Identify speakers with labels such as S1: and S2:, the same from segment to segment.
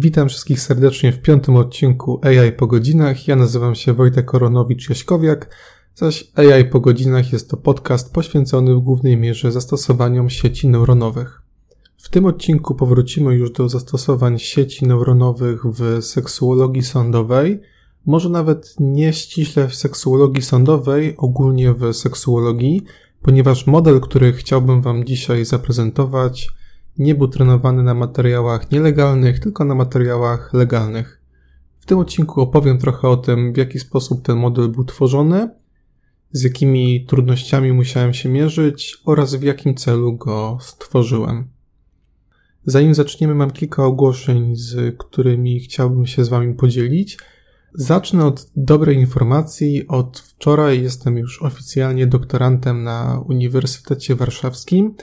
S1: Witam wszystkich serdecznie w piątym odcinku AI po godzinach. Ja nazywam się Wojtek Koronowicz-Jaśkowiak, zaś AI po godzinach jest to podcast poświęcony w głównej mierze zastosowaniom sieci neuronowych. W tym odcinku powrócimy już do zastosowań sieci neuronowych w seksuologii sądowej, może nawet nie ściśle w seksuologii sądowej, ogólnie w seksuologii, ponieważ model, który chciałbym Wam dzisiaj zaprezentować, nie był trenowany na materiałach nielegalnych, tylko na materiałach legalnych. W tym odcinku opowiem trochę o tym, w jaki sposób ten model był tworzony, z jakimi trudnościami musiałem się mierzyć oraz w jakim celu go stworzyłem. Zanim zaczniemy, mam kilka ogłoszeń, z którymi chciałbym się z Wami podzielić. Zacznę od dobrej informacji. Od wczoraj jestem już oficjalnie doktorantem na Uniwersytecie Warszawskim.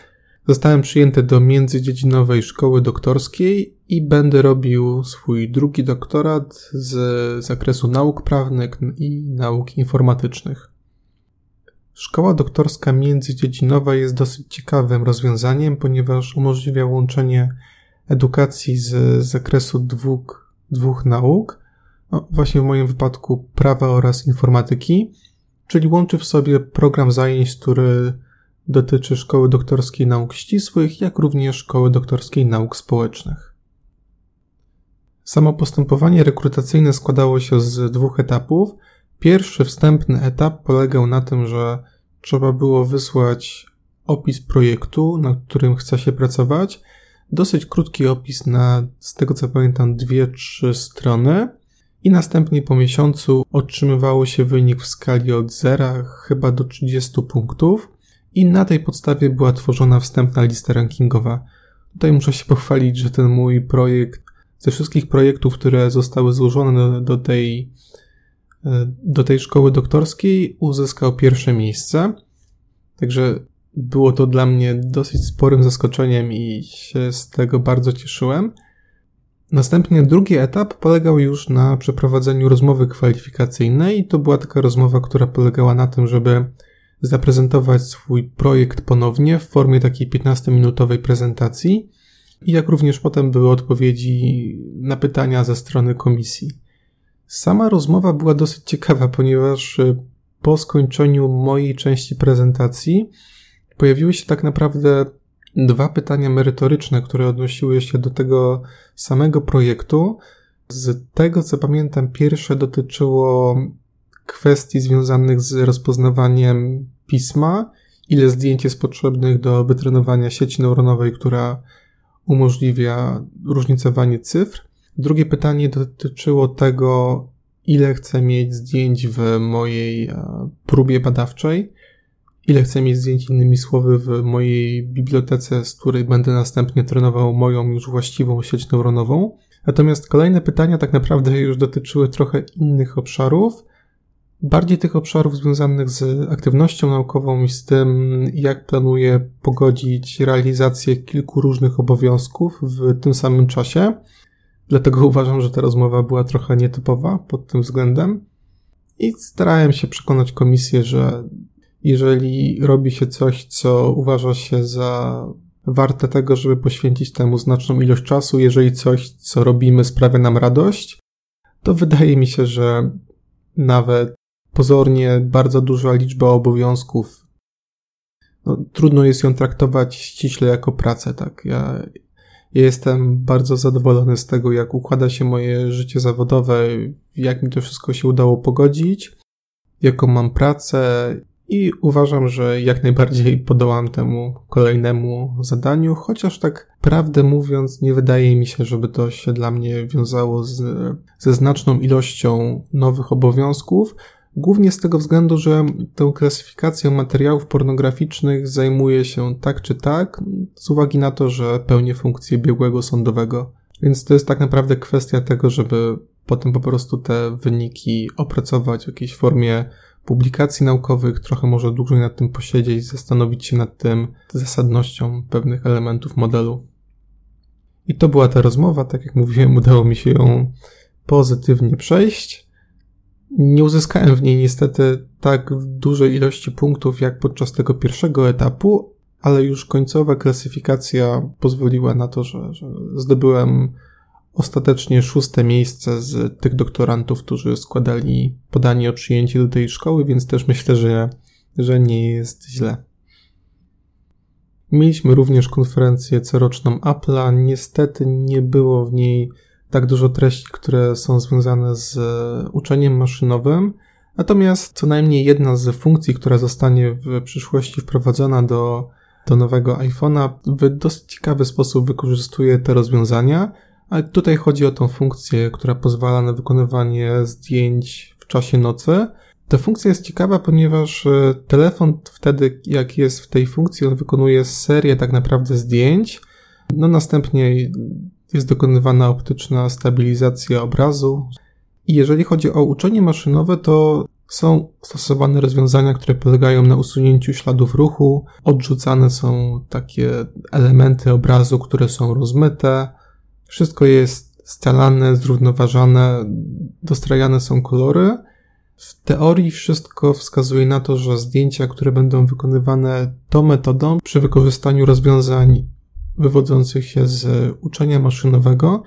S1: Zostałem przyjęty do międzydziedzinowej szkoły doktorskiej i będę robił swój drugi doktorat z zakresu nauk prawnych i nauk informatycznych. Szkoła doktorska międzydziedzinowa jest dosyć ciekawym rozwiązaniem, ponieważ umożliwia łączenie edukacji z zakresu dwóch, dwóch nauk, no właśnie w moim wypadku prawa oraz informatyki, czyli łączy w sobie program zajęć, który dotyczy Szkoły Doktorskiej Nauk Ścisłych, jak również Szkoły Doktorskiej Nauk Społecznych. Samo postępowanie rekrutacyjne składało się z dwóch etapów. Pierwszy wstępny etap polegał na tym, że trzeba było wysłać opis projektu, nad którym chce się pracować. Dosyć krótki opis na, z tego co pamiętam, dwie, trzy strony. I następnie po miesiącu otrzymywało się wynik w skali od 0 chyba do 30 punktów i na tej podstawie była tworzona wstępna lista rankingowa. Tutaj muszę się pochwalić, że ten mój projekt, ze wszystkich projektów, które zostały złożone do, do tej, e, do tej szkoły doktorskiej, uzyskał pierwsze miejsce. Także było to dla mnie dosyć sporym zaskoczeniem i się z tego bardzo cieszyłem. Następnie drugi etap polegał już na przeprowadzeniu rozmowy kwalifikacyjnej to była taka rozmowa, która polegała na tym, żeby zaprezentować swój projekt ponownie w formie takiej 15-minutowej prezentacji, jak również potem były odpowiedzi na pytania ze strony komisji. Sama rozmowa była dosyć ciekawa, ponieważ e, po skończeniu mojej części prezentacji pojawiły się tak naprawdę dwa pytania merytoryczne, które odnosiły się do tego samego projektu. Z tego co pamiętam, pierwsze dotyczyło kwestii związanych z rozpoznawaniem pisma, ile zdjęć jest potrzebnych do wytrenowania sieci neuronowej, która umożliwia różnicowanie cyfr. Drugie pytanie dotyczyło tego, ile chcę mieć zdjęć w mojej e, próbie badawczej, ile chcę mieć zdjęć innymi słowy w mojej bibliotece, z której będę następnie trenował moją już właściwą sieć neuronową. Natomiast kolejne pytania tak naprawdę już dotyczyły trochę innych obszarów, bardziej tych obszarów związanych z aktywnością naukową i z tym, jak planuję pogodzić realizację kilku różnych obowiązków w tym samym czasie. Dlatego uważam, że ta rozmowa była trochę nietypowa pod tym względem. I starałem się przekonać komisję, że jeżeli robi się coś, co uważa się za warte tego, żeby poświęcić temu znaczną ilość czasu, jeżeli coś, co robimy, sprawia nam radość, to wydaje mi się, że nawet pozornie bardzo duża liczba obowiązków. No, trudno jest ją traktować ściśle jako pracę, tak. Ja, jestem bardzo zadowolony z tego, jak układa się moje życie zawodowe, jak mi to wszystko się udało pogodzić, jaką mam pracę i uważam, że jak najbardziej podołam temu kolejnemu zadaniu, chociaż tak prawdę mówiąc, nie wydaje mi się, żeby to się dla mnie wiązało z, ze znaczną ilością nowych obowiązków, Głównie z tego względu, że tą klasyfikacją materiałów pornograficznych zajmuje się tak czy tak, z uwagi na to, że pełnię funkcję biegłego sądowego. Więc to jest tak naprawdę kwestia tego, żeby potem po prostu te wyniki opracować w jakiejś formie publikacji naukowych, trochę może dłużej nad tym posiedzieć, zastanowić się nad tym zasadnością pewnych elementów modelu. I to była ta rozmowa, tak jak mówiłem, udało mi się ją pozytywnie przejść. Nie uzyskałem w niej niestety tak dużej ilości punktów jak podczas tego pierwszego etapu, ale już końcowa klasyfikacja pozwoliła na to, że, że zdobyłem ostatecznie szóste miejsce z tych doktorantów, którzy składali podanie o przyjęcie do tej szkoły, więc też myślę, że, że nie jest źle. Mieliśmy również konferencję coroczną Apple'a. Niestety nie było w niej tak dużo treści, które są związane z uczeniem maszynowym. Natomiast co najmniej jedna z funkcji, która zostanie w przyszłości wprowadzona do, do nowego iPhone'a, w dosyć ciekawy sposób wykorzystuje te rozwiązania. Ale tutaj chodzi o tą funkcję, która pozwala na wykonywanie zdjęć w czasie nocy. Ta funkcja jest ciekawa, ponieważ e, telefon wtedy, jak jest w tej funkcji, on wykonuje serię tak naprawdę zdjęć. No następnie jest dokonywana optyczna stabilizacja obrazu. I jeżeli chodzi o uczenie maszynowe, to są stosowane rozwiązania, które polegają na usunięciu śladów ruchu, odrzucane są takie elementy obrazu, które są rozmyte. Wszystko jest scalane, zrównoważone, dostrajane są kolory. W teorii wszystko wskazuje na to, że zdjęcia, które będą wykonywane tą metodą przy wykorzystaniu rozwiązań wywodzących się z uczenia maszynowego,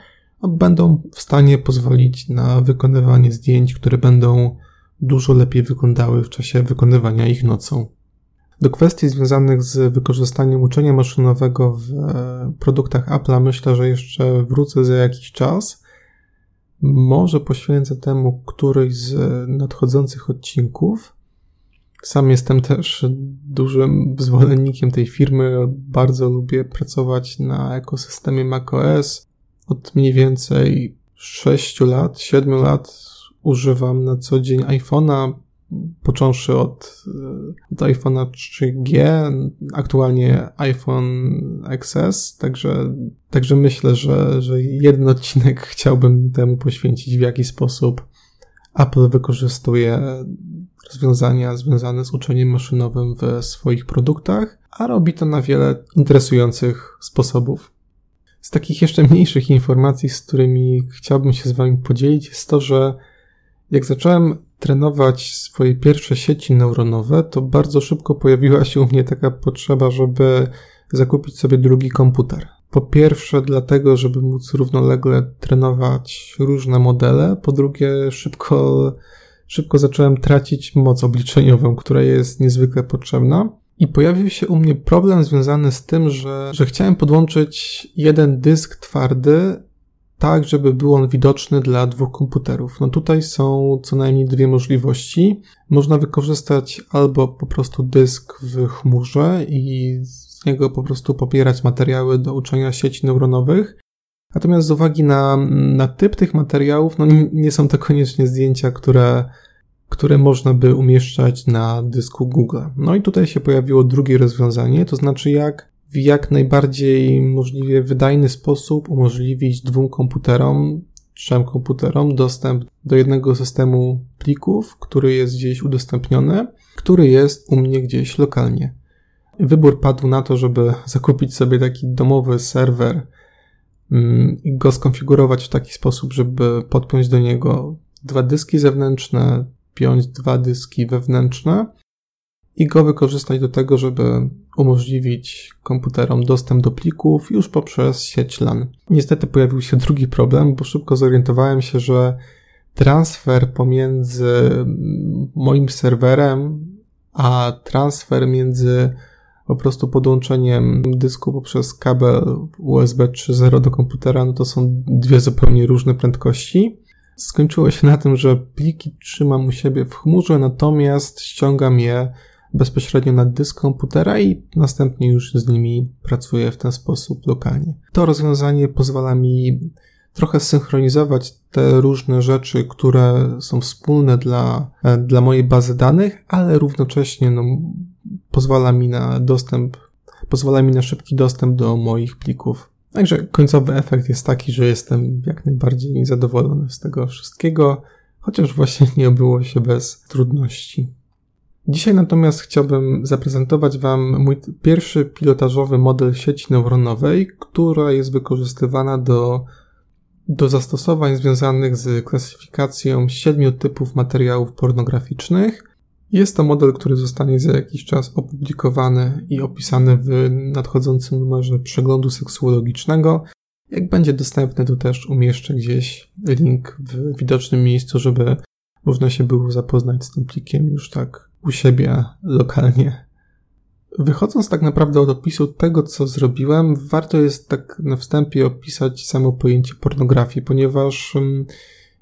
S1: będą w stanie pozwolić na wykonywanie zdjęć, które będą dużo lepiej wyglądały w czasie wykonywania ich nocą. Do kwestii związanych z wykorzystaniem uczenia maszynowego w e, produktach Apple'a myślę, że jeszcze wrócę za jakiś czas. Może poświęcę temu któryś z nadchodzących odcinków. Sam jestem też dużym zwolennikiem tej firmy. Bardzo lubię pracować na ekosystemie macOS. Od mniej więcej 6 lat, 7 lat używam na co dzień iPhone'a, począwszy od, e, od iPhone'a 3G, aktualnie iPhone XS, także, także myślę, że, że jeden odcinek chciałbym temu poświęcić, w jaki sposób Apple wykorzystuje rozwiązania związane z uczeniem maszynowym w swoich produktach, a robi to na wiele interesujących sposobów. Z takich jeszcze mniejszych informacji, z którymi chciałbym się z Wami podzielić, jest to, że jak zacząłem trenować swoje pierwsze sieci neuronowe, to bardzo szybko pojawiła się u mnie taka potrzeba, żeby zakupić sobie drugi komputer. Po pierwsze, dlatego, żeby móc równolegle trenować różne modele. Po drugie, szybko, szybko zacząłem tracić moc obliczeniową, która jest niezwykle potrzebna. I pojawił się u mnie problem związany z tym, że, że chciałem podłączyć jeden dysk twardy tak, żeby był on widoczny dla dwóch komputerów. No tutaj są co najmniej dwie możliwości. Można wykorzystać albo po prostu dysk w chmurze i z niego po prostu popierać materiały do uczenia sieci neuronowych. Natomiast z uwagi na, na typ tych materiałów, no nie, są to koniecznie zdjęcia, które, które można by umieszczać na dysku Google. No i tutaj się pojawiło drugie rozwiązanie, to znaczy jak w jak najbardziej możliwie wydajny sposób umożliwić dwóm komputerom, trzem komputerom dostęp do jednego systemu plików, który jest gdzieś udostępniony, który jest u mnie gdzieś lokalnie. Wybór padł na to, żeby zakupić sobie taki domowy serwer go skonfigurować w taki sposób, żeby podpiąć do niego dwa dyski zewnętrzne, piąć dwa dyski wewnętrzne i go wykorzystać do tego, żeby umożliwić komputerom dostęp do plików już poprzez sieć LAN. Niestety pojawił się drugi problem, bo szybko zorientowałem się, że transfer pomiędzy moim serwerem a transfer między po prostu podłączeniem dysku poprzez kabel USB 3.0 do komputera, no to są dwie zupełnie różne prędkości. Skończyło się na tym, że pliki trzymam u siebie w chmurze, natomiast ściągam je bezpośrednio na dysk komputera i następnie już z nimi pracuję w ten sposób lokalnie. To rozwiązanie pozwala mi trochę synchronizować te różne rzeczy, które są wspólne dla, dla mojej bazy danych, ale równocześnie no, pozwala mi na dostęp, pozwala mi na szybki dostęp do moich plików. Także końcowy efekt jest taki, że jestem jak najbardziej zadowolony z tego wszystkiego, chociaż właśnie nie obyło się bez trudności. Dzisiaj natomiast chciałbym zaprezentować Wam mój pierwszy pilotażowy model sieci neuronowej, która jest wykorzystywana do, do zastosowań związanych z klasyfikacją siedmiu typów materiałów pornograficznych. Jest to model, który zostanie za jakiś czas opublikowany i opisany w nadchodzącym numerze przeglądu seksuologicznego. Jak będzie dostępny, to też umieszczę gdzieś link w widocznym miejscu, żeby można się było zapoznać z tym plikiem już tak u siebie lokalnie. Wychodząc tak naprawdę od opisu tego, co zrobiłem, warto jest tak na wstępie opisać samo pojęcie pornografii, ponieważ mm,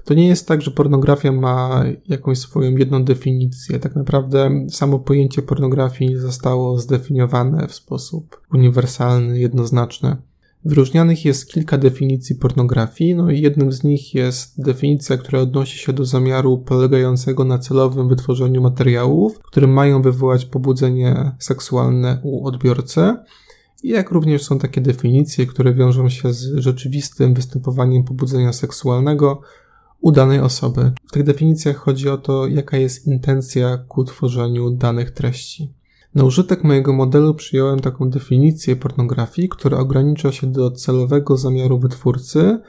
S1: to nie jest tak, że pornografia ma jakąś swoją jedną definicję. Tak naprawdę samo pojęcie pornografii zostało zdefiniowane w sposób uniwersalny, jednoznaczny. Wyróżnianych jest kilka definicji pornografii, no i jednym z nich jest definicja, która odnosi się do zamiaru polegającego na celowym wytworzeniu materiałów, które mają wywołać pobudzenie seksualne u odbiorcy. Jak również są takie definicje, które wiążą się z rzeczywistym występowaniem pobudzenia seksualnego u danej osoby. W tych definicjach chodzi o to, jaka jest intencja ku tworzeniu danych treści. Na użytek mojego modelu przyjąłem taką definicję pornografii, która ogranicza się do celowego zamiaru wytwórcy,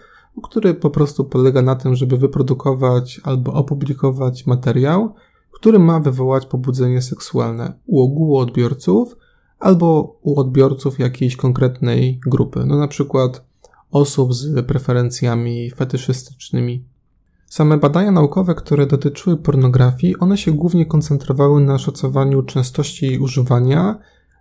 S1: który po prostu polega na tym, żeby wyprodukować albo opublikować materiał, który ma wywołać pobudzenie seksualne u ogółu odbiorców albo u odbiorców jakiejś konkretnej grupy, no na przykład osób z preferencjami fetyszystycznymi. Same badania naukowe, które dotyczyły pornografii, one się głównie koncentrowały na szacowaniu częstości jej używania,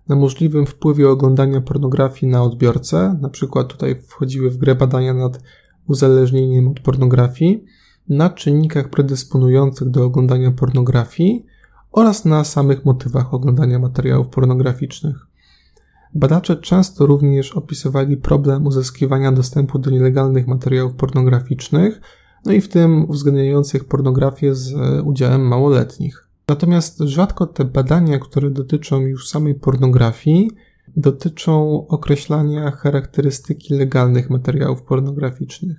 S1: na możliwym wpływie oglądania pornografii na odbiorcę, na przykład tutaj wchodziły w grę badania nad uzależnieniem od pornografii, na czynnikach predysponujących do oglądania pornografii oraz na samych motywach oglądania materiałów pornograficznych. Badacze często również opisywali problem uzyskiwania dostępu do nielegalnych materiałów pornograficznych, no i w tym uwzględniających pornografię z udziałem małoletnich. Natomiast rzadko te badania, które dotyczą już samej pornografii, dotyczą określania charakterystyki legalnych materiałów pornograficznych.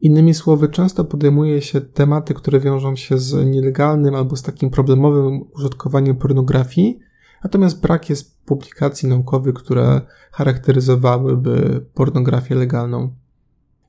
S1: Innymi słowy, często podejmuje się tematy, które wiążą się z nielegalnym albo z takim problemowym użytkowaniem pornografii, natomiast brak jest publikacji naukowych, które charakteryzowałyby pornografię legalną.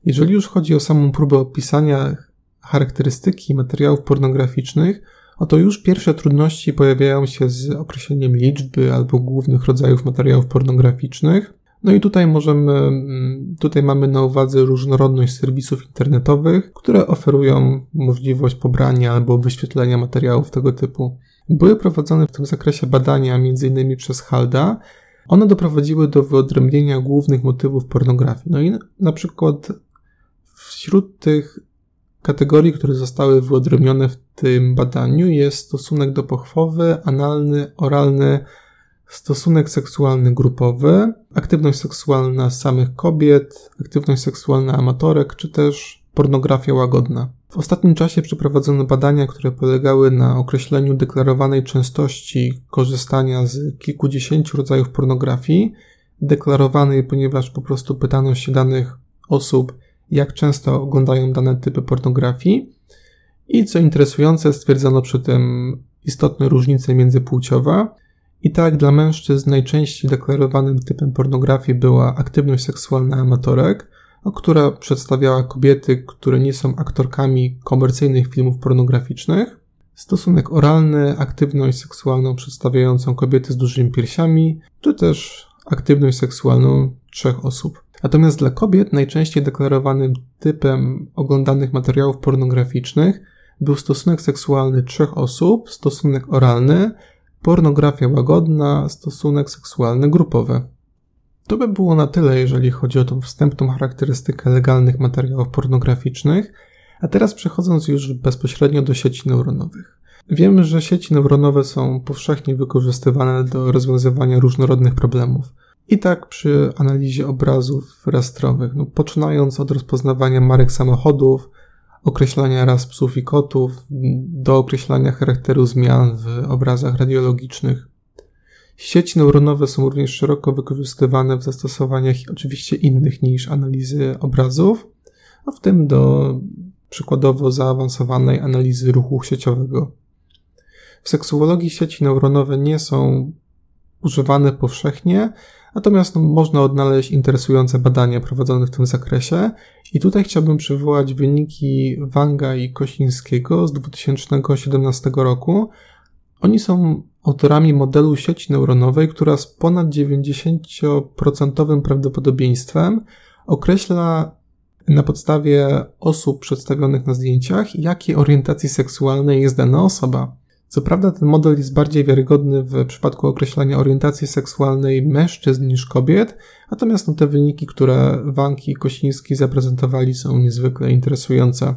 S1: Jeżeli już chodzi o samą próbę opisania charakterystyki materiałów pornograficznych, oto już pierwsze trudności pojawiają się z określeniem liczby albo głównych rodzajów materiałów pornograficznych. No i tutaj możemy, mm, tutaj mamy na uwadze różnorodność serwisów internetowych, które oferują możliwość pobrania albo wyświetlenia materiałów tego typu. Były prowadzone w tym zakresie badania m.in. przez Halda. One doprowadziły do wyodrębnienia głównych motywów pornografii. No i na przykład Wśród tych kategorii, które zostały wyodrębnione w tym badaniu jest stosunek dopochwowy, analny, oralny, stosunek seksualny grupowy, aktywność seksualna samych kobiet, aktywność seksualna amatorek, czy też pornografia łagodna. W ostatnim czasie przeprowadzono badania, które polegały na określeniu deklarowanej częstości korzystania z kilkudziesięciu rodzajów pornografii, deklarowanej, ponieważ po prostu pytano się danych osób, jak często oglądają dane typy pornografii. I co interesujące, stwierdzono przy tym istotne różnice międzypłciowe. I tak dla mężczyzn najczęściej deklarowanym typem pornografii była aktywność seksualna amatorek, która przedstawiała kobiety, które nie są aktorkami komercyjnych filmów pornograficznych. Stosunek oralny, aktywność seksualną przedstawiającą kobiety z dużymi piersiami, czy też aktywność seksualną trzech osób. Natomiast dla kobiet najczęściej deklarowanym typem oglądanych materiałów pornograficznych był stosunek seksualny trzech osób, stosunek oralny, pornografia łagodna, stosunek seksualny grupowy. To by było na tyle, jeżeli chodzi o tą wstępną charakterystykę legalnych materiałów pornograficznych, a teraz przechodząc już bezpośrednio do sieci neuronowych. Wiemy, że sieci neuronowe są powszechnie wykorzystywane do rozwiązywania różnorodnych problemów. I tak przy analizie obrazów rastrowych, no, poczynając od rozpoznawania marek samochodów, określania ras psów i kotów, do określania charakteru zmian w obrazach radiologicznych. Sieci neuronowe są również szeroko wykorzystywane w zastosowaniach oczywiście innych niż analizy obrazów, a w tym do przykładowo zaawansowanej analizy ruchu sieciowego. W seksuologii sieci neuronowe nie są używane powszechnie, Natomiast można odnaleźć interesujące badania prowadzone w tym zakresie i tutaj chciałbym przywołać wyniki Wanga i Kosińskiego z 2017 roku. Oni są autorami modelu sieci neuronowej, która z ponad 90% prawdopodobieństwem określa na podstawie osób przedstawionych na zdjęciach, jakiej orientacji seksualnej jest dana osoba. Co prawda ten model jest bardziej wiarygodny w przypadku określania orientacji seksualnej mężczyzn niż kobiet, natomiast no, te wyniki, które Wanki i Kosiński zaprezentowali są niezwykle interesujące.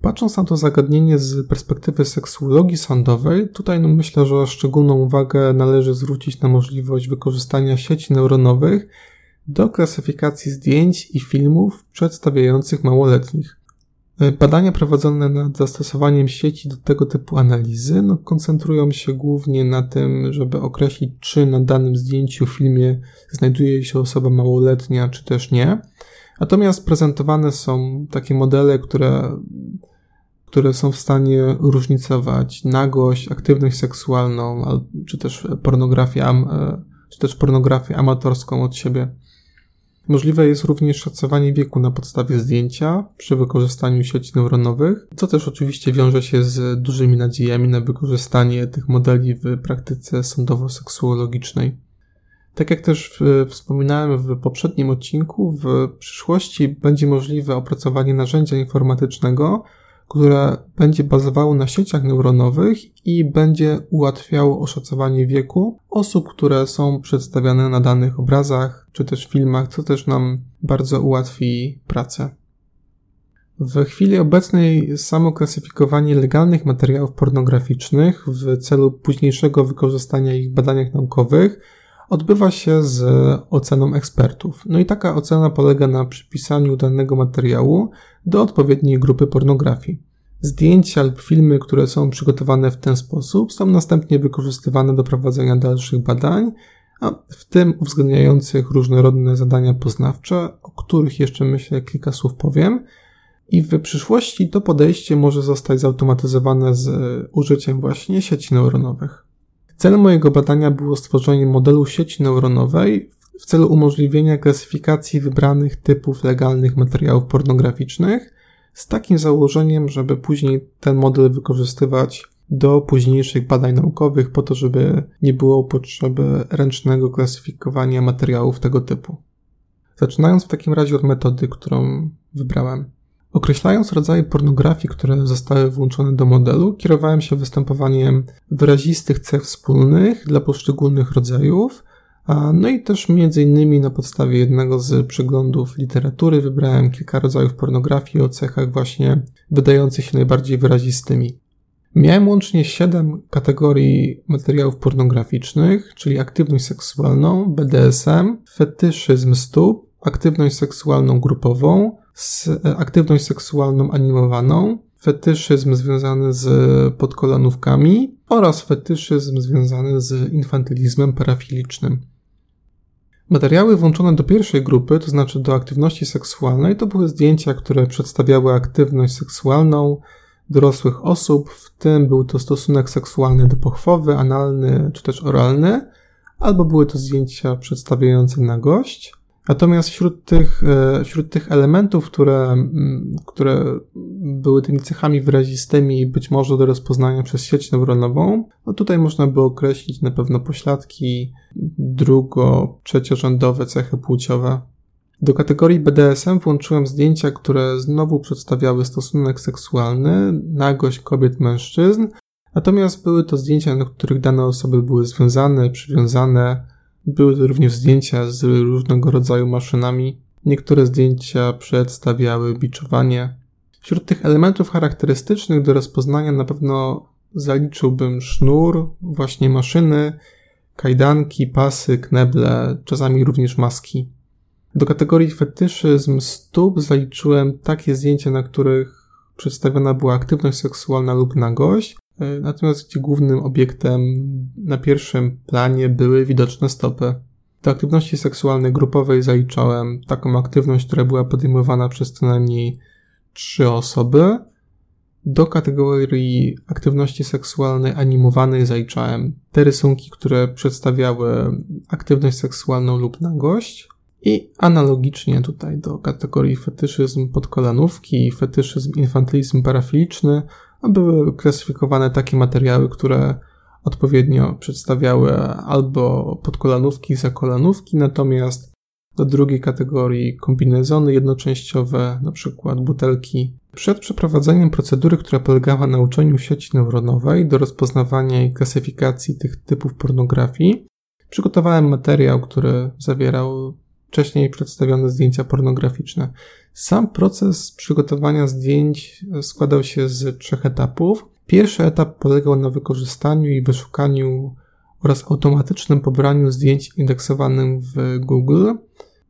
S1: Patrząc na to zagadnienie z perspektywy seksuologii sądowej, tutaj no myślę, że szczególną uwagę należy zwrócić na możliwość wykorzystania sieci neuronowych do klasyfikacji zdjęć i filmów przedstawiających małoletnich. Badania prowadzone nad zastosowaniem sieci do tego typu analizy no, koncentrują się głównie na tym, żeby określić, czy na danym zdjęciu, filmie znajduje się osoba małoletnia, czy też nie. Natomiast prezentowane są takie modele, które które są w stanie różnicować nagość, aktywność seksualną, czy też pornografię, e, czy też pornografię amatorską od siebie. Możliwe jest również szacowanie wieku na podstawie zdjęcia przy wykorzystaniu sieci neuronowych, co też oczywiście wiąże się z dużymi nadziejami na wykorzystanie tych modeli w praktyce sądowo-seksuologicznej. Tak jak też wspominałem w poprzednim odcinku, w przyszłości będzie możliwe opracowanie narzędzia informatycznego, które będzie bazowało na sieciach neuronowych i będzie ułatwiało oszacowanie wieku osób, które są przedstawiane na danych obrazach czy też filmach, co też nam bardzo ułatwi pracę. W chwili obecnej samo klasyfikowanie legalnych materiałów pornograficznych w celu późniejszego wykorzystania ich w badaniach naukowych odbywa się z oceną ekspertów. No i taka ocena polega na przypisaniu danego materiału do odpowiedniej grupy pornografii. Zdjęcia lub filmy, które są przygotowane w ten sposób, są następnie wykorzystywane do prowadzenia dalszych badań, a w tym uwzględniających różnorodne zadania poznawcze, o których jeszcze myślę kilka słów powiem. I w przyszłości to podejście może zostać zautomatyzowane z użyciem właśnie sieci neuronowych. Celem mojego badania było stworzenie modelu sieci neuronowej w celu umożliwienia klasyfikacji wybranych typów legalnych materiałów pornograficznych z takim założeniem, żeby później ten model wykorzystywać do późniejszych badań naukowych po to, żeby nie było potrzeby ręcznego klasyfikowania materiałów tego typu. Zaczynając w takim razie od metody, którą wybrałem. Określając rodzaje pornografii, które zostały włączone do modelu, kierowałem się występowaniem wyrazistych cech wspólnych dla poszczególnych rodzajów, no i też między innymi na podstawie jednego z przeglądów literatury wybrałem kilka rodzajów pornografii o cechach właśnie wydających się najbardziej wyrazistymi. Miałem łącznie 7 kategorii materiałów pornograficznych, czyli aktywność seksualną, BDSM, fetyszyzm stóp, aktywność seksualną grupową, E, aktywność seksualną animowaną, fetyszyzm związany z podkolanówkami oraz fetyszyzm związany z infantylizmem parafilicznym. Materiały włączone do pierwszej grupy, to znaczy do aktywności seksualnej, to były zdjęcia, które przedstawiały aktywność seksualną dorosłych osób, w tym był to stosunek seksualny do pochwowy, analny czy też oralny, albo były to zdjęcia przedstawiające nagość. Natomiast wśród tych, e, wśród tych elementów, które, które były tymi cechami wyrazistymi, być może do rozpoznania przez sieć neuronową, no tutaj można by określić na pewno pośladki drugo, trzeciorzędowe cechy płciowe. Do kategorii BDSM włączyłem zdjęcia, które znowu przedstawiały stosunek seksualny, nagość kobiet, mężczyzn, natomiast były to zdjęcia, na których dane osoby były związane, przywiązane, były również zdjęcia z różnego rodzaju maszynami. Niektóre zdjęcia przedstawiały biczowanie. Wśród tych elementów charakterystycznych do rozpoznania na pewno zaliczyłbym sznur, właśnie maszyny, kajdanki, pasy, kneble, czasami również maski. Do kategorii fetyszyzm stóp zaliczyłem takie zdjęcia, na których przedstawiona była aktywność seksualna lub nagość, natomiast gdzie głównym obiektem na pierwszym planie były widoczne stopy. Do aktywności seksualnej grupowej zaliczałem taką aktywność, która była podejmowana przez co najmniej trzy osoby. Do kategorii aktywności seksualnej animowanej zaliczałem te rysunki, które przedstawiały aktywność seksualną lub nagość. I analogicznie tutaj do kategorii fetyszyzm podkolanówki, fetyszyzm infantylizm parafiliczny były klasyfikowane takie materiały, które odpowiednio przedstawiały albo podkolanówki, zakolanówki, natomiast do drugiej kategorii kombinezony jednoczęściowe, na przykład butelki. Przed przeprowadzeniem procedury, która polegała na uczeniu sieci neuronowej do rozpoznawania i klasyfikacji tych typów pornografii, przygotowałem materiał, który zawierał wcześniej przedstawione zdjęcia pornograficzne. Sam proces przygotowania zdjęć składał się z trzech etapów. Pierwszy etap polegał na wykorzystaniu i wyszukaniu oraz automatycznym pobraniu zdjęć indeksowanym w Google.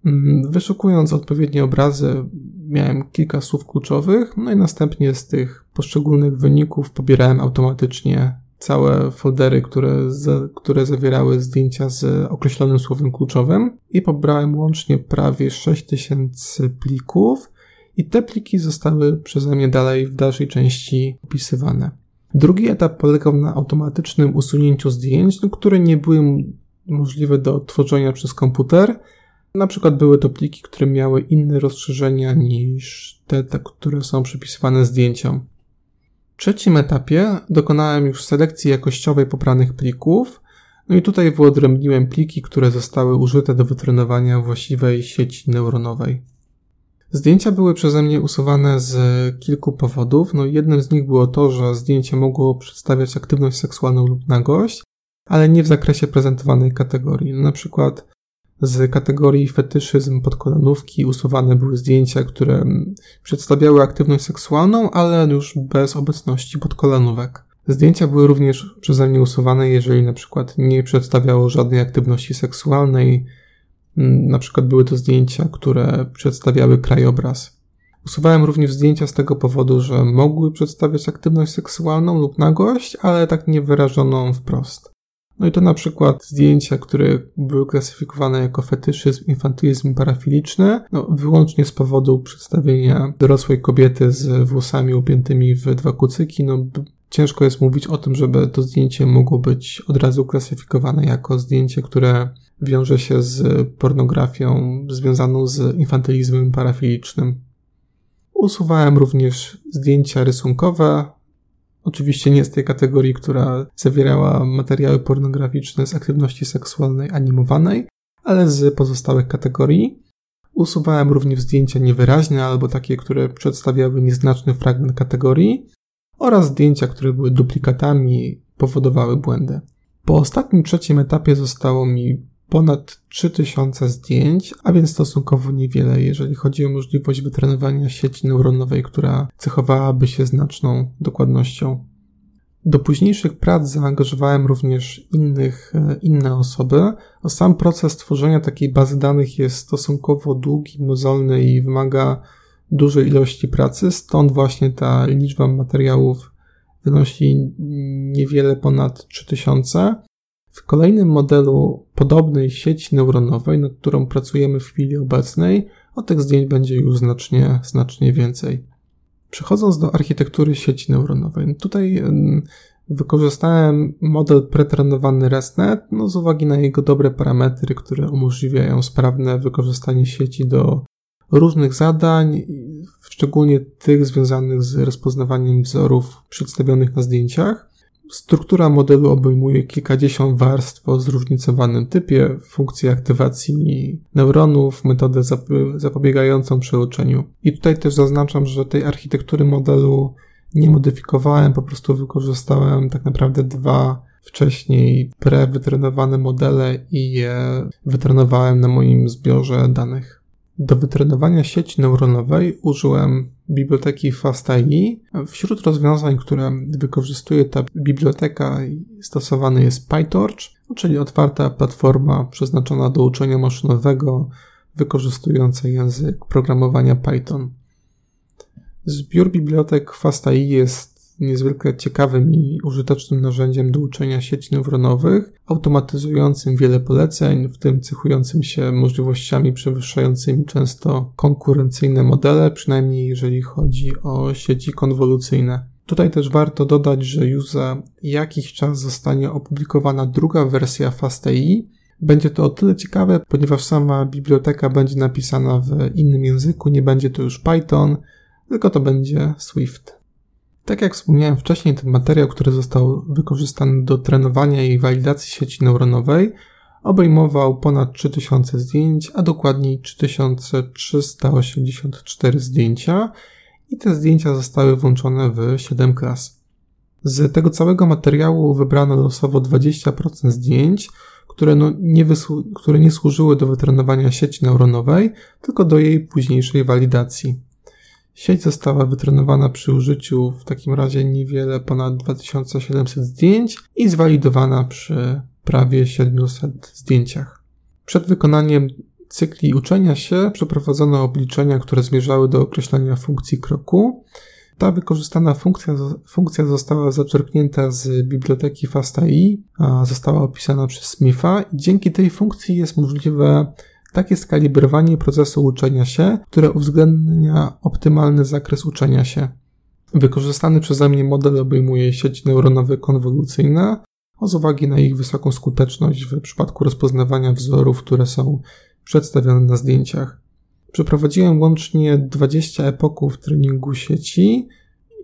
S1: Mm, wyszukując odpowiednie obrazy, miałem kilka słów kluczowych, no i następnie z tych poszczególnych wyników pobierałem automatycznie całe foldery, które, które zawierały zdjęcia z określonym słowem kluczowym i pobrałem łącznie prawie 6000 plików i te pliki zostały przeze mnie dalej w dalszej części opisywane. Drugi etap polegał na automatycznym usunięciu zdjęć, no, które nie były możliwe do odtworzenia przez komputer. Na przykład były to pliki, które miały inne rozszerzenia niż te, te które są przypisywane zdjęciom. W trzecim etapie dokonałem już selekcji jakościowej pobranych plików, no i tutaj wyodrębniłem pliki, które zostały użyte do wytrenowania właściwej sieci neuronowej. Zdjęcia były przeze mnie usuwane z kilku powodów. No jednym z nich było to, że zdjęcie mogło przedstawiać aktywność seksualną lub nagość, ale nie w zakresie prezentowanej kategorii. No, na przykład z kategorii fetyszyzm podkolanówki usuwane były zdjęcia, które przedstawiały aktywność seksualną, ale już bez obecności podkolanówek. Zdjęcia były również przeze mnie usuwane, jeżeli na przykład nie przedstawiało żadnej aktywności seksualnej, Mm, na przykład były to zdjęcia, które przedstawiały krajobraz. Usuwałem również zdjęcia z tego powodu, że mogły przedstawiać aktywność seksualną lub nagość, ale tak nie wyrażoną wprost. No i to na przykład zdjęcia, które były klasyfikowane jako fetyszyzm, infantylizm parafiliczny, no wyłącznie z powodu przedstawienia dorosłej kobiety z włosami upiętymi w dwa kucyki, no ciężko jest mówić o tym, żeby to zdjęcie mogło być od razu klasyfikowane jako zdjęcie, które wiąże się z pornografią związaną z infantylizmem parafilicznym. Usuwałem również zdjęcia rysunkowe, oczywiście nie z tej kategorii, która zawierała materiały pornograficzne z aktywności seksualnej animowanej, ale z pozostałych kategorii. Usuwałem również zdjęcia niewyraźne albo takie, które przedstawiały nieznaczny fragment kategorii oraz zdjęcia, które były duplikatami i powodowały błędy. Po ostatnim trzecim etapie zostało mi ponad 3000 zdjęć, a więc stosunkowo niewiele, jeżeli chodzi o możliwość wytrenowania sieci neuronowej, która cechowałaby się znaczną dokładnością. Do późniejszych prac zaangażowałem również innych, e, inne osoby. Sam proces tworzenia takiej bazy danych jest stosunkowo długi, mozolny i wymaga dużej ilości pracy, stąd właśnie ta liczba materiałów wynosi niewiele ponad 3000. W kolejnym modelu podobnej sieci neuronowej, nad którą pracujemy w chwili obecnej, o tych zdjęć będzie już znacznie, znacznie więcej. Przechodząc do architektury sieci neuronowej, tutaj wykorzystałem model pretrenowany ResNet no z uwagi na jego dobre parametry, które umożliwiają sprawne wykorzystanie sieci do różnych zadań, szczególnie tych związanych z rozpoznawaniem wzorów przedstawionych na zdjęciach. Struktura modelu obejmuje kilkadziesiąt warstw o zróżnicowanym typie, funkcję aktywacji neuronów, metodę zapobiegającą przeoczeniu. I tutaj też zaznaczam, że tej architektury modelu nie modyfikowałem, po prostu wykorzystałem tak naprawdę dwa wcześniej prewytrenowane modele i je wytrenowałem na moim zbiorze danych. Do wytrenowania sieci neuronowej użyłem biblioteki FastAI. Wśród rozwiązań, które wykorzystuje ta biblioteka, stosowany jest PyTorch, czyli otwarta platforma przeznaczona do uczenia maszynowego, wykorzystująca język programowania Python. Zbiór bibliotek FastAI jest niezwykle ciekawym i użytecznym narzędziem do uczenia sieci neuronowych, automatyzującym wiele poleceń, w tym cechującym się możliwościami przewyższającymi często konkurencyjne modele, przynajmniej jeżeli chodzi o sieci konwolucyjne. Tutaj też warto dodać, że już za jakiś czas zostanie opublikowana druga wersja FastAI. Będzie to o tyle ciekawe, ponieważ sama biblioteka będzie napisana w innym języku, nie będzie to już Python, tylko to będzie Swift. Tak jak wspomniałem wcześniej, ten materiał, który został wykorzystany do trenowania i walidacji sieci neuronowej, obejmował ponad 3000 zdjęć, a dokładniej 3384 zdjęcia i te zdjęcia zostały włączone w 7 klas. Z tego całego materiału wybrano losowo 20% zdjęć, które, no nie, które nie służyły do wytrenowania sieci neuronowej, tylko do jej późniejszej walidacji. Sieć została wytrenowana przy użyciu w takim razie niewiele ponad 2700 zdjęć i zwalidowana przy prawie 700 zdjęciach. Przed wykonaniem cykli uczenia się przeprowadzono obliczenia, które zmierzały do określenia funkcji kroku. Ta wykorzystana funkcja, funkcja została zaczerpnięta z biblioteki FastAI, została opisana przez Smitha i dzięki tej funkcji jest możliwe takie skalibrowanie procesu uczenia się, które uwzględnia optymalny zakres uczenia się. Wykorzystany przeze mnie model obejmuje sieci neuronowe konwolucyjne, z uwagi na ich wysoką skuteczność w przypadku rozpoznawania wzorów, które są przedstawione na zdjęciach. Przeprowadziłem łącznie 20 epoków treningu sieci,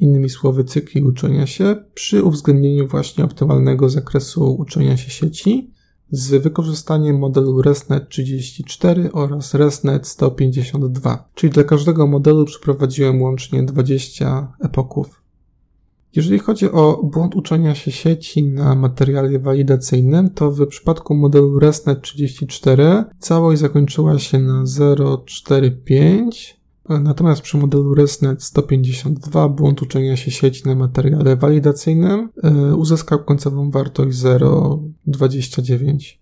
S1: innymi słowy cykli uczenia się, przy uwzględnieniu właśnie optymalnego zakresu uczenia się sieci z wykorzystaniem modelu ResNet 34 oraz ResNet 152, czyli dla każdego modelu przeprowadziłem łącznie 20 epoków. Jeżeli chodzi o błąd uczenia się sieci na materiale walidacyjnym, to w przypadku modelu ResNet 34 całość zakończyła się na 045, natomiast przy modelu ResNet 152 błąd uczenia się sieci na materiale walidacyjnym e, uzyskał końcową wartość 0,29.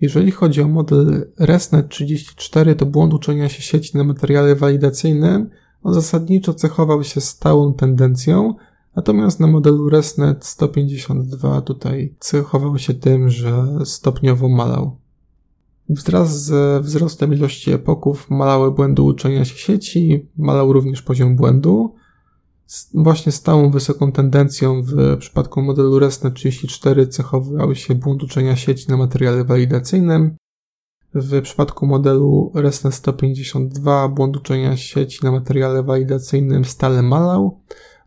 S1: Jeżeli chodzi o model ResNet 34, to błąd uczenia się sieci na materiale walidacyjnym zasadniczo cechował się stałą tendencją, natomiast na modelu ResNet 152 tutaj cechował się tym, że stopniowo malał. Wraz ze wzrostem ilości epoków malały błędy uczenia się sieci, malał również poziom błędu. Właśnie stałą wysoką tendencją w przypadku modelu ResNet 34 cechował się błąd uczenia sieci na materiale walidacyjnym, w przypadku modelu ResNet 152 błąd uczenia sieci na materiale walidacyjnym stale malał,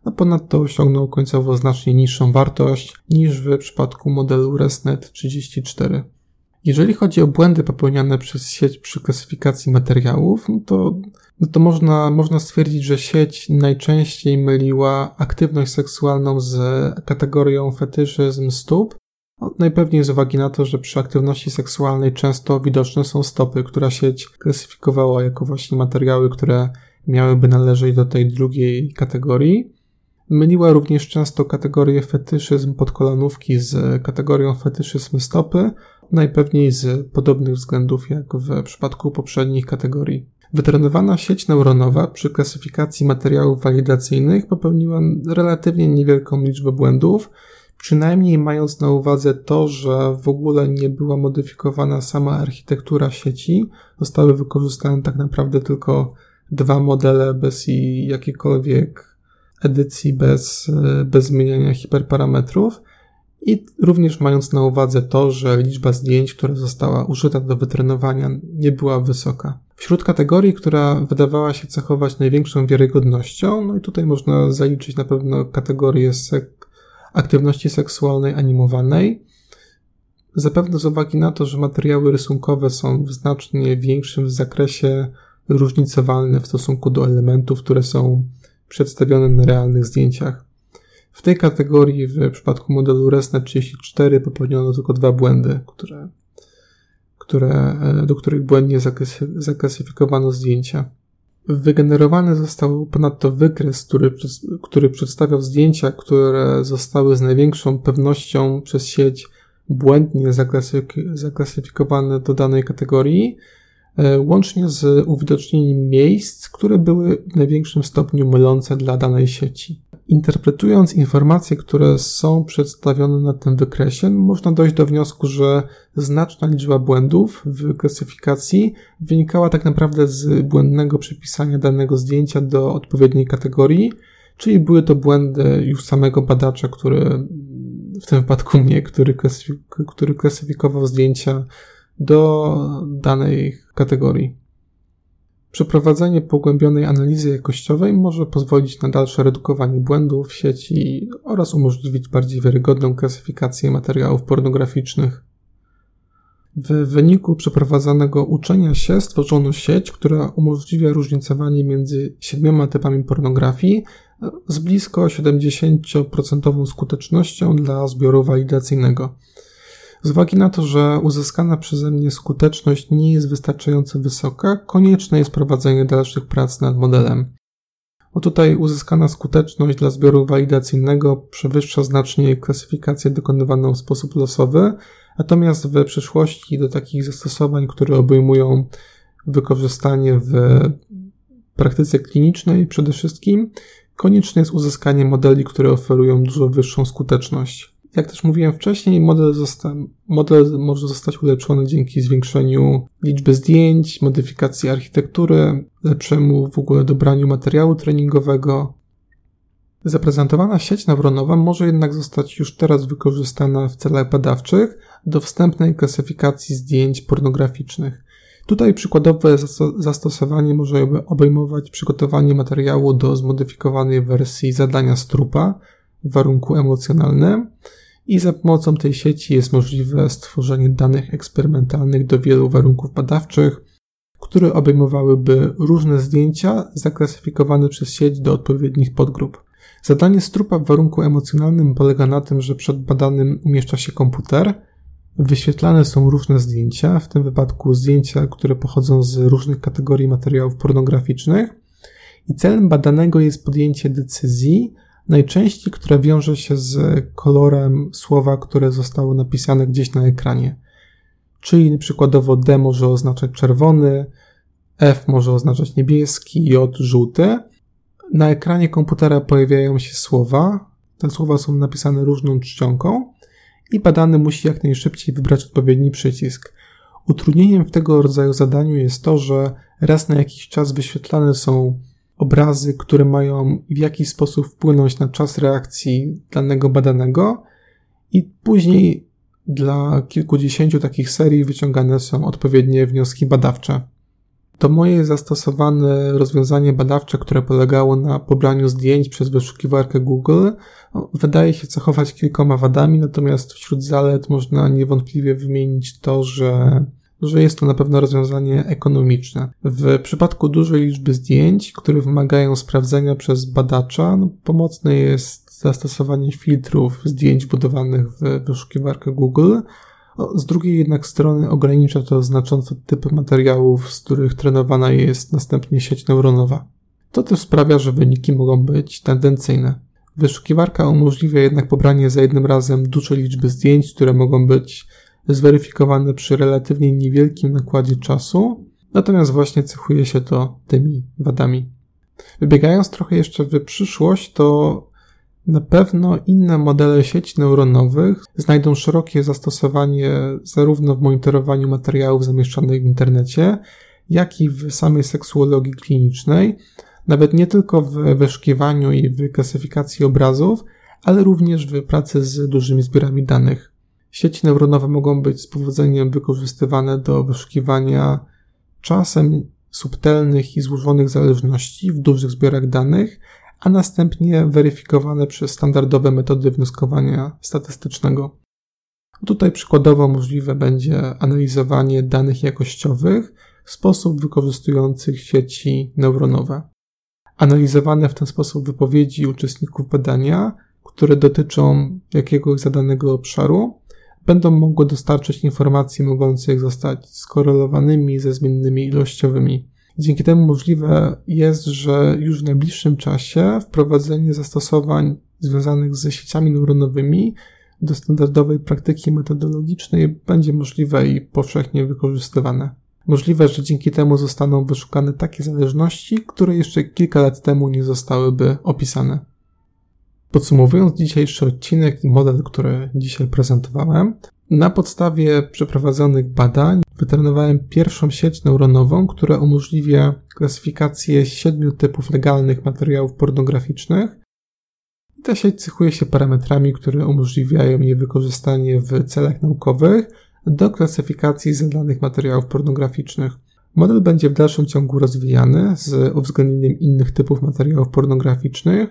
S1: a ponadto osiągnął końcowo znacznie niższą wartość niż w przypadku modelu ResNet 34. Jeżeli chodzi o błędy popełniane przez sieć przy klasyfikacji materiałów, no to, no to można, można stwierdzić, że sieć najczęściej myliła aktywność seksualną z kategorią fetyszyzm stóp, no, najpewniej z uwagi na to, że przy aktywności seksualnej często widoczne są stopy, która sieć klasyfikowała jako właśnie materiały, które miałyby należeć do tej drugiej kategorii. Myliła również często kategorię fetyszyzm podkolanówki z kategorią fetyszyzm stopy, najpewniej z podobnych względów jak w przypadku poprzednich kategorii. Wytrenowana sieć neuronowa przy klasyfikacji materiałów walidacyjnych popełniła relatywnie niewielką liczbę błędów, przynajmniej mając na uwadze to, że w ogóle nie była modyfikowana sama architektura sieci, zostały wykorzystane tak naprawdę tylko dwa modele bez jakiejkolwiek edycji, bez, bez zmieniania hiperparametrów. I również mając na uwadze to, że liczba zdjęć, która została użyta do wytrenowania, nie była wysoka. Wśród kategorii, która wydawała się cechować największą wiarygodnością, no i tutaj można zaliczyć na pewno kategorię sek aktywności seksualnej animowanej. Zapewne z uwagi na to, że materiały rysunkowe są w znacznie większym zakresie różnicowalne w stosunku do elementów, które są przedstawione na realnych zdjęciach. W tej kategorii w przypadku modelu ResNet 34 popełniono tylko dwa błędy, które, które, do których błędnie zaklasyfikowano zdjęcia. Wygenerowany został ponadto wykres, który, który przedstawiał zdjęcia, które zostały z największą pewnością przez sieć błędnie zaklasyfikowane do danej kategorii, e, łącznie z uwidocznieniem miejsc, które były w największym stopniu mylące dla danej sieci. Interpretując informacje, które są przedstawione na tym wykresie, można dojść do wniosku, że znaczna liczba błędów w klasyfikacji wynikała tak naprawdę z błędnego przypisania danego zdjęcia do odpowiedniej kategorii, czyli były to błędy już samego badacza, który w tym wypadku mnie, który, klasyfik który klasyfikował zdjęcia do danej kategorii. Przeprowadzenie pogłębionej analizy jakościowej może pozwolić na dalsze redukowanie błędów sieci oraz umożliwić bardziej wiarygodną klasyfikację materiałów pornograficznych. W wyniku przeprowadzonego uczenia się stworzono sieć, która umożliwia różnicowanie między siedmioma typami pornografii z blisko 70% skutecznością dla zbioru walidacyjnego. Z uwagi na to, że uzyskana przeze mnie skuteczność nie jest wystarczająco wysoka, konieczne jest prowadzenie dalszych prac nad modelem. Bo tutaj uzyskana skuteczność dla zbioru walidacyjnego przewyższa znacznie klasyfikację dokonywaną w sposób losowy, natomiast w przyszłości do takich zastosowań, które obejmują wykorzystanie w praktyce klinicznej przede wszystkim, konieczne jest uzyskanie modeli, które oferują dużo wyższą skuteczność. Jak też mówiłem wcześniej, model, zosta- model może zostać ulepszony dzięki zwiększeniu liczby zdjęć, modyfikacji architektury, lepszemu w ogóle dobraniu materiału treningowego. Zaprezentowana sieć neuronowa może jednak zostać już teraz wykorzystana w celach badawczych do wstępnej klasyfikacji zdjęć pornograficznych. Tutaj przykładowe zastosowanie może obejmować przygotowanie materiału do zmodyfikowanej wersji zadania strupa warunku emocjonalnym i za pomocą tej sieci jest możliwe stworzenie danych eksperymentalnych do wielu warunków badawczych, które obejmowałyby różne zdjęcia zaklasyfikowane przez sieć do odpowiednich podgrup. Zadanie strupa w warunku emocjonalnym polega na tym, że przed badanym umieszcza się komputer, wyświetlane są różne zdjęcia, w tym wypadku zdjęcia, które pochodzą z różnych kategorii materiałów pornograficznych, i celem badanego jest podjęcie decyzji, najczęściej która wiąże się z kolorem słowa, które zostało napisane gdzieś na ekranie. Czyli przykładowo D może oznaczać czerwony, F może oznaczać niebieski, J żółty. Na ekranie komputera pojawiają się słowa. Te słowa są napisane różną czcionką i badany musi jak najszybciej wybrać odpowiedni przycisk. Utrudnieniem w tego rodzaju zadaniu jest to, że raz na jakiś czas wyświetlane są obrazy, które mają w jakiś sposób wpłynąć na czas reakcji danego badanego, i później dla kilkudziesięciu takich serii wyciągane są odpowiednie wnioski badawcze. To moje zastosowane rozwiązanie badawcze, które polegało na pobraniu zdjęć przez wyszukiwarkę Google, no, wydaje się cechować kilkoma wadami, natomiast wśród zalet można niewątpliwie wymienić to, że że jest to na pewno rozwiązanie ekonomiczne. W przypadku dużej liczby zdjęć, które wymagają sprawdzenia przez badacza, no, pomocne jest zastosowanie filtrów zdjęć budowanych w wyszukiwarkę Google. Z drugiej jednak strony ogranicza to znacząco typy materiałów, z których trenowana jest następnie sieć neuronowa. To też sprawia, że wyniki mogą być tendencyjne. Wyszukiwarka umożliwia jednak pobranie za jednym razem dużej liczby zdjęć, które mogą być zweryfikowane przy relatywnie niewielkim nakładzie czasu, natomiast właśnie cechuje się to tymi wadami. Wybiegając trochę jeszcze w przyszłość, to na pewno inne modele sieci neuronowych znajdą szerokie zastosowanie zarówno w monitorowaniu materiałów zamieszczanych w internecie, jak i w samej seksuologii klinicznej, nawet nie tylko w wyszukiwaniu i w klasyfikacji obrazów, ale również w pracy z dużymi zbiorami danych. Sieci neuronowe mogą być z powodzeniem wykorzystywane do wyszukiwania czasem subtelnych i złożonych zależności w dużych zbiorach danych, a następnie weryfikowane przez standardowe metody wnioskowania statystycznego. Tutaj przykładowo możliwe będzie analizowanie danych jakościowych w sposób wykorzystujących sieci neuronowe. Analizowane w ten sposób wypowiedzi uczestników badania, które dotyczą jakiegoś zadanego obszaru, będą mogły dostarczyć informacji mogących zostać skorelowanymi ze zmiennymi ilościowymi. Dzięki temu możliwe jest, że już w najbliższym czasie wprowadzenie zastosowań związanych ze sieciami neuronowymi do standardowej praktyki metodologicznej będzie możliwe i powszechnie wykorzystywane. Możliwe, że dzięki temu zostaną wyszukane takie zależności, które jeszcze kilka lat temu nie zostałyby opisane. Podsumowując dzisiejszy odcinek i model, który dzisiaj prezentowałem, na podstawie przeprowadzonych badań wytrenowałem pierwszą sieć neuronową, która umożliwia klasyfikację siedmiu typów legalnych materiałów pornograficznych. ta sieć cechuje się parametrami, które umożliwiają jej wykorzystanie w celach naukowych do klasyfikacji zadanych materiałów pornograficznych. Model będzie w dalszym ciągu rozwijany z uwzględnieniem innych typów materiałów pornograficznych,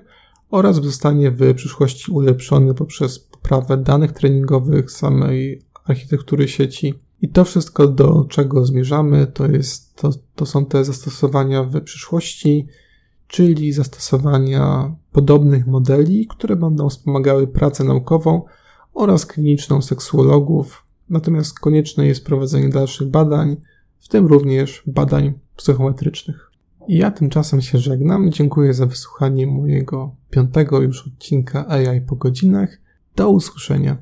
S1: oraz zostanie w przyszłości ulepszony poprzez poprawę danych treningowych samej architektury sieci. I to wszystko, do czego zmierzamy, to, jest, to, to są te zastosowania w przyszłości, czyli zastosowania podobnych modeli, które będą wspomagały pracę naukową oraz kliniczną seksuologów. Natomiast konieczne jest prowadzenie dalszych badań, w tym również badań psychometrycznych. Ja tymczasem się żegnam. Dziękuję za wysłuchanie mojego piątego już odcinka AI po godzinach. Do usłyszenia.